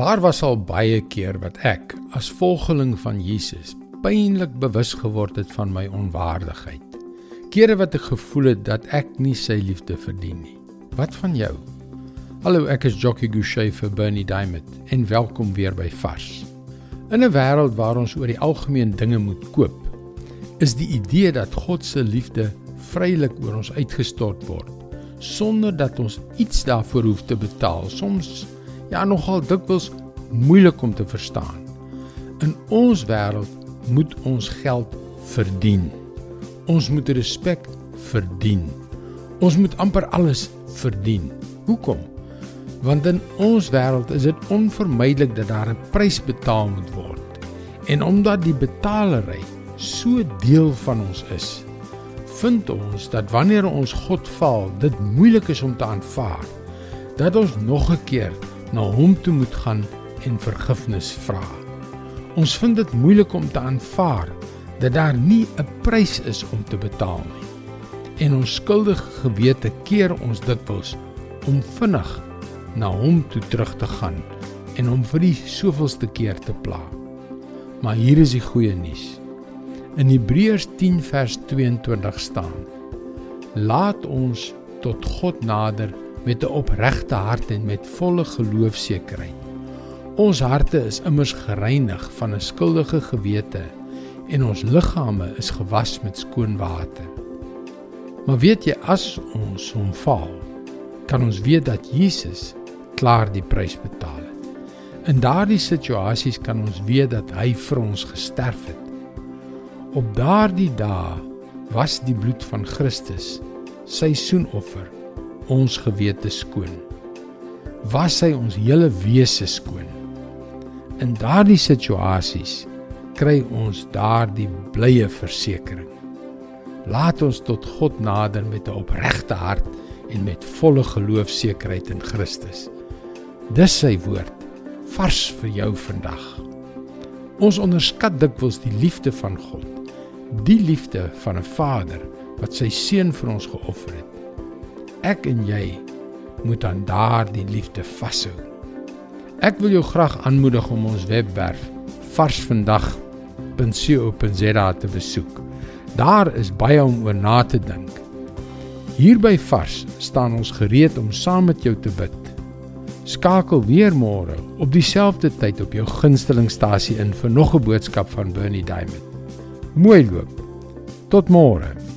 Daar was al baie keer wat ek as volgeling van Jesus pynlik bewus geword het van my onwaardigheid. Kere wat ek gevoel het dat ek nie sy liefde verdien nie. Wat van jou? Hallo, ek is Jockey Gouchee vir Bernie Diamond en welkom weer by Vars. In 'n wêreld waar ons oor die algemeen dinge moet koop, is die idee dat God se liefde vrylik oor ons uitgestort word sonder dat ons iets daarvoor hoef te betaal. Soms ja nogal dikwels moeilik om te verstaan. In ons wêreld moet ons geld verdien. Ons moet respek verdien. Ons moet amper alles verdien. Hoekom? Want in ons wêreld is dit onvermydelik dat daar 'n prys betaal moet word. En omdat die betalery so deel van ons is, vind ons dat wanneer ons God faal, dit moeilik is om te aanvaar dat ons nog 'n keer na hom toe moet gaan en vergifnis vra. Ons vind dit moeilik om te aanvaar dat daar nie 'n prys is om te betaal nie. En ons skuldige gewete keer ons dikwels om vinnig na hom toe terug te gaan en hom vir die soveelste keer te pla. Maar hier is die goeie nuus. In Hebreërs 10 vers 22 staan: Laat ons tot God nader met 'n opregte hart en met volle geloofsekerheid. Ons harte is immers gereinig van 'n skuldige gewete en ons liggame is gewas met skoon water. Maar weet jy as ons hom val, kan ons weet dat Jesus klaar die prys betaal het. In daardie situasies kan ons weet dat hy vir ons gesterf het. Op daardie dae was die bloed van Christus sy soenoffer ons gewete skoon. Was hy ons hele wese skoon. In daardie situasies kry ons daardie blye versekering. Laat ons tot God nader met 'n opregte hart en met volle geloofsekerheid in Christus. Dis sy woord vars vir jou vandag. Ons onderskat dikwels die liefde van God. Die liefde van 'n Vader wat sy seun vir ons geoffer het ek en jy moet aan daardie liefde vashou. Ek wil jou graag aanmoedig om ons webwerf varsvandag.co.za te besoek. Daar is baie om oor na te dink. Hier by Vars staan ons gereed om saam met jou te bid. Skakel weer môre op dieselfde tyd op jou gunstelingstasie in vir nog 'n boodskap van Bernie Diamond. Mooi loop. Tot môre.